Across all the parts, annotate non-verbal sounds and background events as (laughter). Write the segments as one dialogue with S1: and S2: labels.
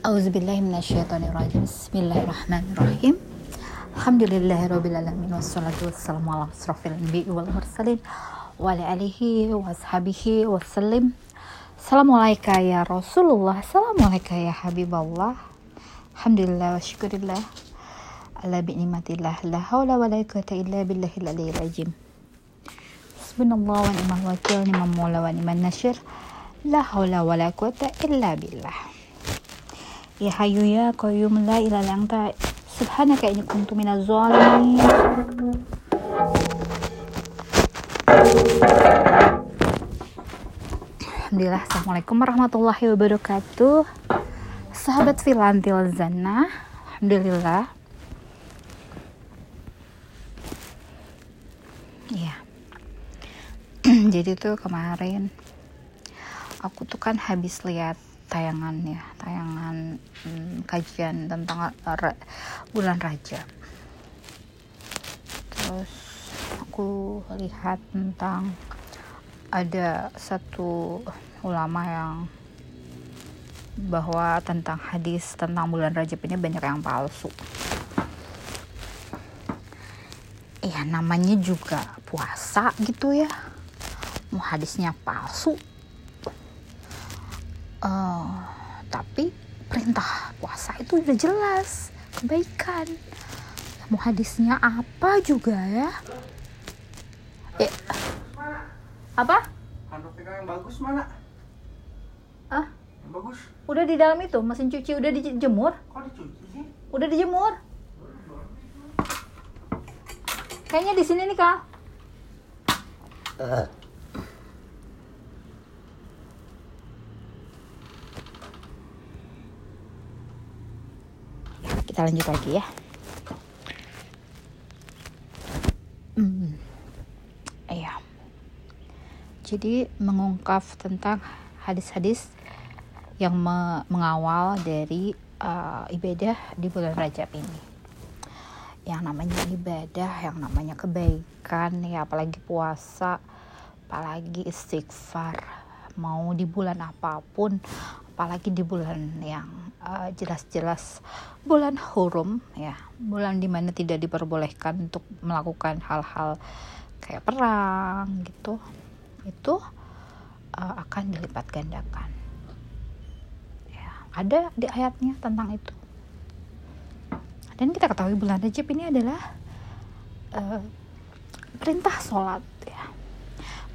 S1: Auzubillahiminasyaitonirrajim Bismillahirrahmanirrahim. Alhamdulillahirrabbilalamin Wassalatu wassalamu ala asrafil anbi'i wal mursalin Wa ala alihi wa ashabihi wassalim. Assalamualaikum ya Rasulullah. Assalamualaikum ya Habiballah Alhamdulillah wa syukurillah. Ala bi'nimatillah. La hawla wa la quwata illa billahil aliyyil azim. Bismillah wa ni'mal wakil Ni'mal mula wa ni'mal nasyir La hawla wa la quwata illa billah Ya Hayyu ya Qayyum la ilaha illa anta. Subhanaka inni kuntu minaz zalimin. Alhamdulillah, Assalamualaikum warahmatullahi wabarakatuh. Sahabat Filantil Zana Alhamdulillah. Iya. (clears throat) Jadi tuh kemarin Aku tuh kan habis lihat tayangan ya tayangan hmm, kajian tentang uh, bulan raja terus aku lihat tentang ada satu ulama yang bahwa tentang hadis tentang bulan Rajab ini banyak yang palsu. Ya namanya juga puasa gitu ya. Mau hadisnya palsu, uh, tapi perintah puasa itu udah jelas kebaikan. Mau hadisnya apa juga ya? Eh apa?
S2: Handuk yang bagus mana?
S1: Ah
S2: yang bagus.
S1: Udah di dalam itu mesin cuci udah dijemur?
S2: Kok dicuci sih?
S1: Udah dijemur? Kayaknya di sini nih kak.
S2: Uh.
S1: Kita lanjut lagi ya. Hmm. iya. Jadi mengungkap tentang hadis-hadis yang me mengawal dari uh, ibadah di bulan Rajab ini. Yang namanya ibadah yang namanya kebaikan ya apalagi puasa apalagi istighfar mau di bulan apa pun apalagi di bulan yang uh, jelas-jelas bulan hurum ya. Bulan di mana tidak diperbolehkan untuk melakukan hal-hal kayak perang gitu. Itu uh, akan dilipat gandakan. Ya ada di ayatnya tentang itu. Dan kita ketahui bulan Rajab ini adalah uh, perintah sholat ya.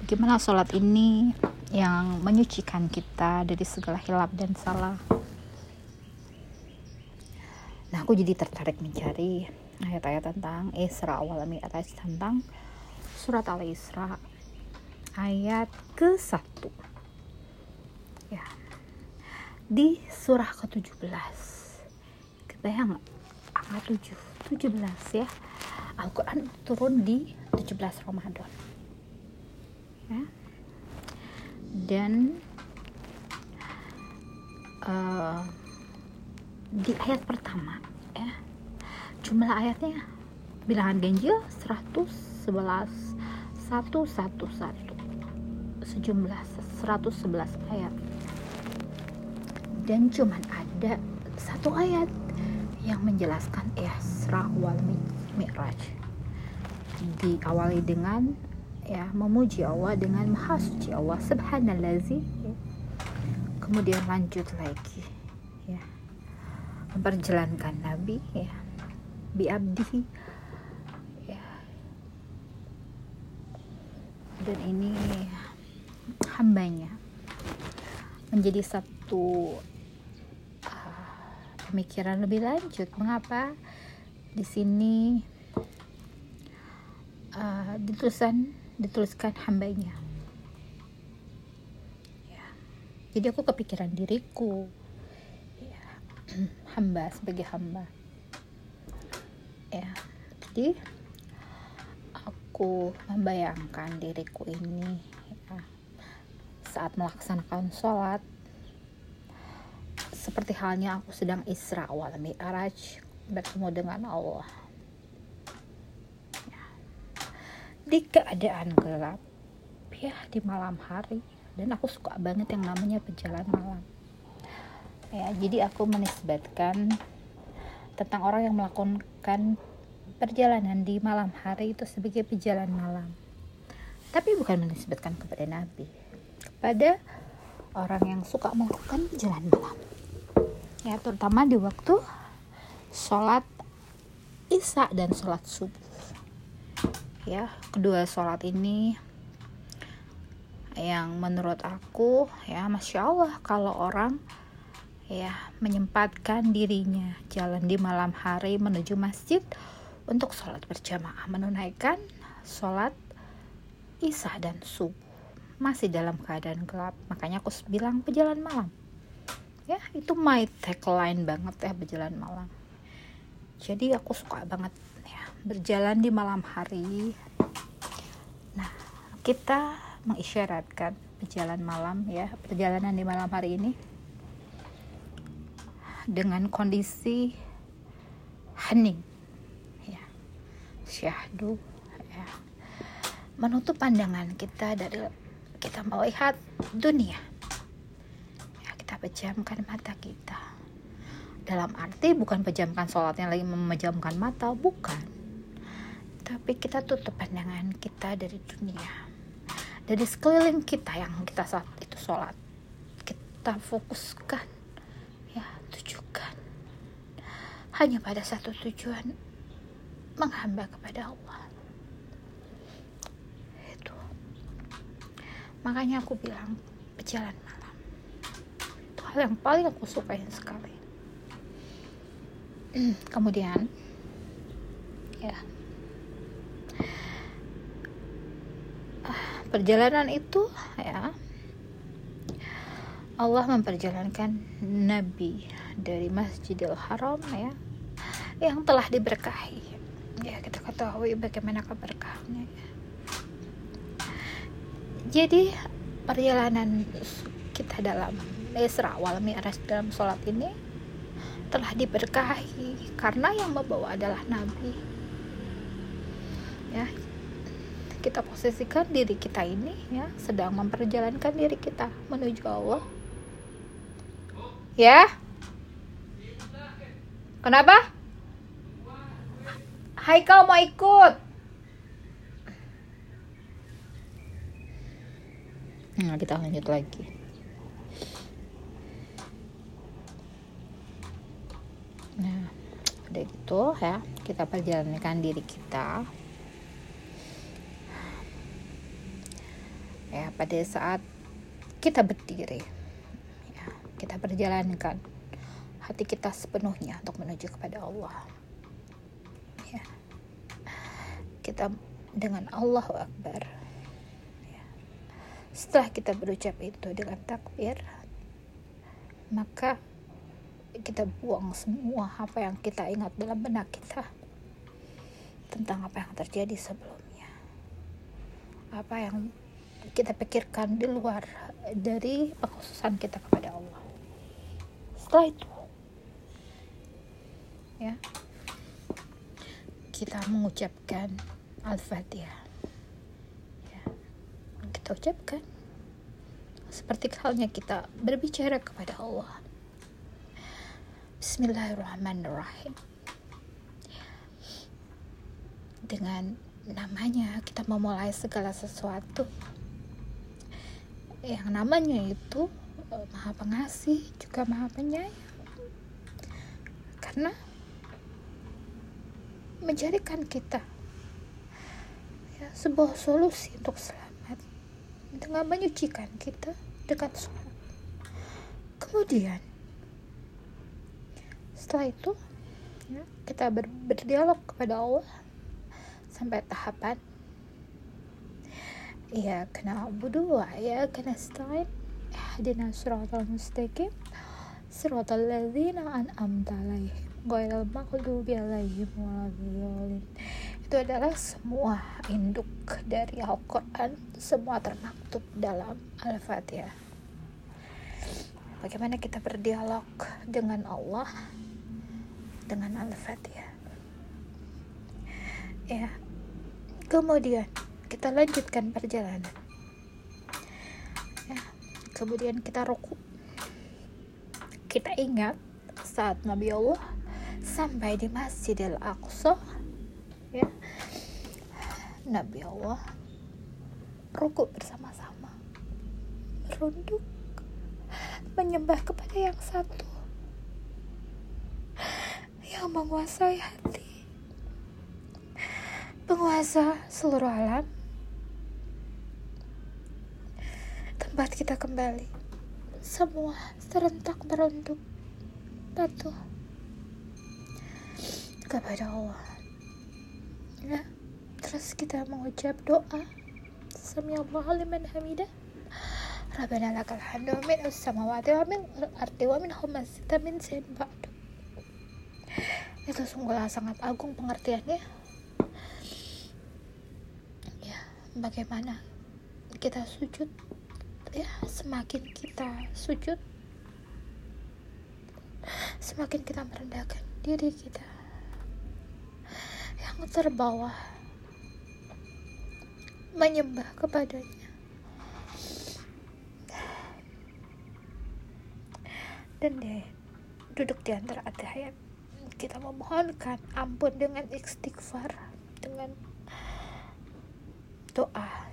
S1: Bagaimana sholat ini yang menyucikan kita dari segala hilap dan salah Nah, aku jadi tertarik mencari ayat-ayat tentang Isra awal Mi'raj tentang surat Al-Isra ayat ke-1. Ya. Di surah ke-17. Kebayang angka 7, 17 ya. Al-Quran turun di 17 Ramadan. Ya. Dan uh, di ayat pertama ya jumlah ayatnya bilangan ganjil 111 111 sejumlah 111 ayat. Dan cuman ada satu ayat yang menjelaskan Isra wal Mi'raj. Diawali dengan ya memuji Allah dengan maha suci Allah subhanallazi kemudian lanjut lagi memperjalankan Nabi ya. Bi abdi. Ya. Dan ini hambanya menjadi satu uh, pemikiran lebih lanjut. Mengapa di sini uh, ditulisan dituliskan hambanya? Ya. jadi aku kepikiran diriku (clears throat) hamba sebagai hamba. Ya. Jadi aku membayangkan diriku ini ya, saat melaksanakan sholat seperti halnya aku sedang Isra wal Mi'raj bertemu dengan Allah. Ya. di keadaan gelap ya di malam hari dan aku suka banget yang namanya pejalan malam ya jadi aku menisbatkan tentang orang yang melakukan perjalanan di malam hari itu sebagai pejalan malam. Tapi bukan menisbatkan kepada nabi kepada orang yang suka melakukan pejalan malam. Ya terutama di waktu sholat isya dan sholat subuh. Ya kedua sholat ini yang menurut aku ya masya Allah kalau orang ya menyempatkan dirinya jalan di malam hari menuju masjid untuk sholat berjamaah menunaikan sholat isya dan subuh. Masih dalam keadaan gelap makanya aku bilang pejalan malam. Ya itu my tagline banget ya berjalan malam. Jadi aku suka banget ya berjalan di malam hari. Nah kita mengisyaratkan perjalanan malam ya perjalanan di malam hari ini dengan kondisi hening. Ya. Syahdu ya. Menutup pandangan kita dari kita melihat dunia. Ya kita pejamkan mata kita. Dalam arti bukan pejamkan sholatnya lagi memejamkan mata bukan. Tapi kita tutup pandangan kita dari dunia. Dari sekeliling kita yang kita saat itu sholat. Kita fokuskan ya tujukan hanya pada satu tujuan menghamba kepada Allah. Itu. Makanya aku bilang berjalan malam. Itu hal yang paling aku sukain sekali. (clears throat) Kemudian ya. Perjalanan itu ya. Allah memperjalankan Nabi dari Masjidil Haram ya yang telah diberkahi. Ya kita ketahui bagaimana keberkahannya. Ya. jadi perjalanan kita dalam Isra wal Mi'raj dalam sholat ini telah diberkahi karena yang membawa adalah Nabi. Ya kita posisikan diri kita ini ya sedang memperjalankan diri kita menuju Allah. Ya? Kenapa Haikal mau ikut? Nah kita lanjut lagi. Nah udah gitu ya kita perjalankan diri kita. Ya pada saat kita berdiri ya, kita berjalankan hati kita sepenuhnya untuk menuju kepada Allah ya kita dengan Allah Akbar. Ya. setelah kita berucap itu dengan takbir maka kita buang semua apa yang kita ingat dalam benak kita tentang apa yang terjadi sebelumnya. Apa yang kita pikirkan di luar dari pengkhususan kita kepada Allah. Setelah itu ya kita mengucapkan al-fatihah. Ya, kita ucapkan. Seperti halnya kita berbicara kepada Allah. Bismillahirrahmanirrahim. Dengan namanya kita memulai segala sesuatu. Yang namanya itu uh, maha pengasih juga maha penyayang. Karena menjadikan kita ya, sebuah solusi untuk selamat. Dengan menyucikan kita dekat sholat. Kemudian setelah itu ya, kita ber berdialog kepada Allah sampai tahapan. Ya kena budu ya kena stain hadina suratul mustaqim suratul ladzina an'amta alaihim. Goyal itu adalah semua induk dari Al-Quran semua termaktub dalam Al-Fatihah. Bagaimana kita berdialog dengan Allah dengan Al-Fatihah? Ya kemudian kita lanjutkan perjalanan. Ya. kemudian kita ruku. Kita ingat saat Nabi Allah sampai di Masjidil Aqsa ya. Nabi Allah rukuk bersama-sama merunduk menyembah kepada yang satu yang menguasai hati penguasa seluruh alam. Tempat kita kembali semua serentak merunduk patuh kepada Allah. Ya terus kita mengucap doa. Sami liman hamidah. Rabbana lakal hamdu min as-samawati wa min al-ardi wa min humasita min sin ba'du. Itu sungguhlah sangat agung pengertiannya. Ya bagaimana kita sujud? Ya semakin kita sujud semakin kita merendahkan diri kita yang terbawa menyembah kepadanya. Dan deh duduk di antara atahiyat kita memohonkan ampun dengan istighfar dengan doa.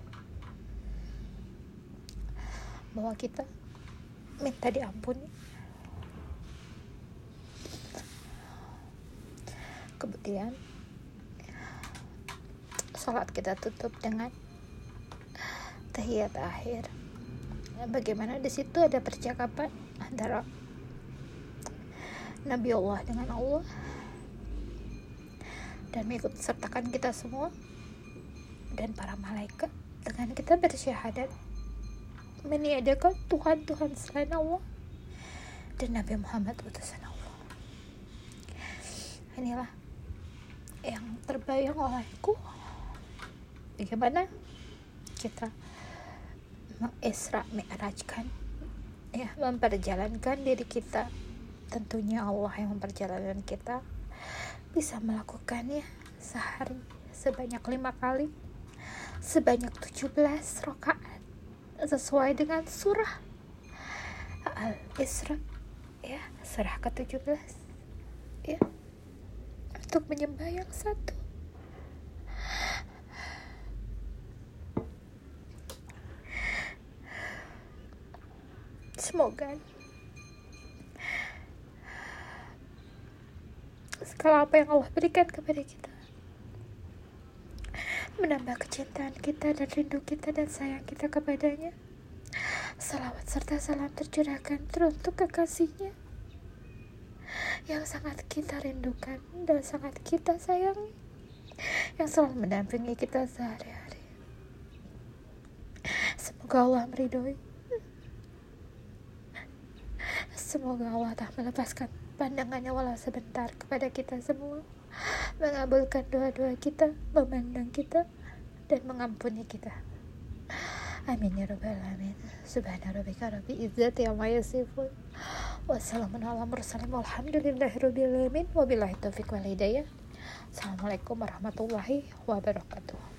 S1: Bahwa kita minta diampuni. Kemudian sholat kita tutup dengan tahiyat akhir. Bagaimana di situ ada percakapan antara Nabi Allah dengan Allah? Dan mengikut sertakan kita semua dan para malaikat dengan kita bersyahadat meniadakan Tuhan-Tuhan selain Allah dan Nabi Muhammad utusan Allah. Inilah yang terbayang olehku bagaimana kita mengisra mi'rajkan ya memperjalankan diri kita. Tentunya Allah yang memperjalankan kita. Bisa melakukannya sehari sebanyak lima kali sebanyak 17 rakaat sesuai dengan surah Al-Isra. Ya surah ke-17 ya untuk menyembah yang satu semoga. Segala apa yang Allah berikan kepada kita menambah kecintaan kita dan rindu kita dan sayang kita kepadanya. Salawat serta salam tercurahkan teruntuk kekasihnya yang sangat kita rindukan dan sangat kita sayangi yang selalu mendampingi kita sehari-hari. Semoga Allah meridhoi Semoga Allah tak melepaskan pandangannya walau sebentar kepada kita semua Mengabulkan doa-doa kita, memandang kita, dan mengampuni kita. Amin ya rabbal alamin. Subhana rabbika rabbi izzati amma yasifun. Wassalamualaikum warahmatullahi wabarakatuh Wabillahi taufiq wal hidayah. Assalamualaikum warahmatullahi wabarakatuh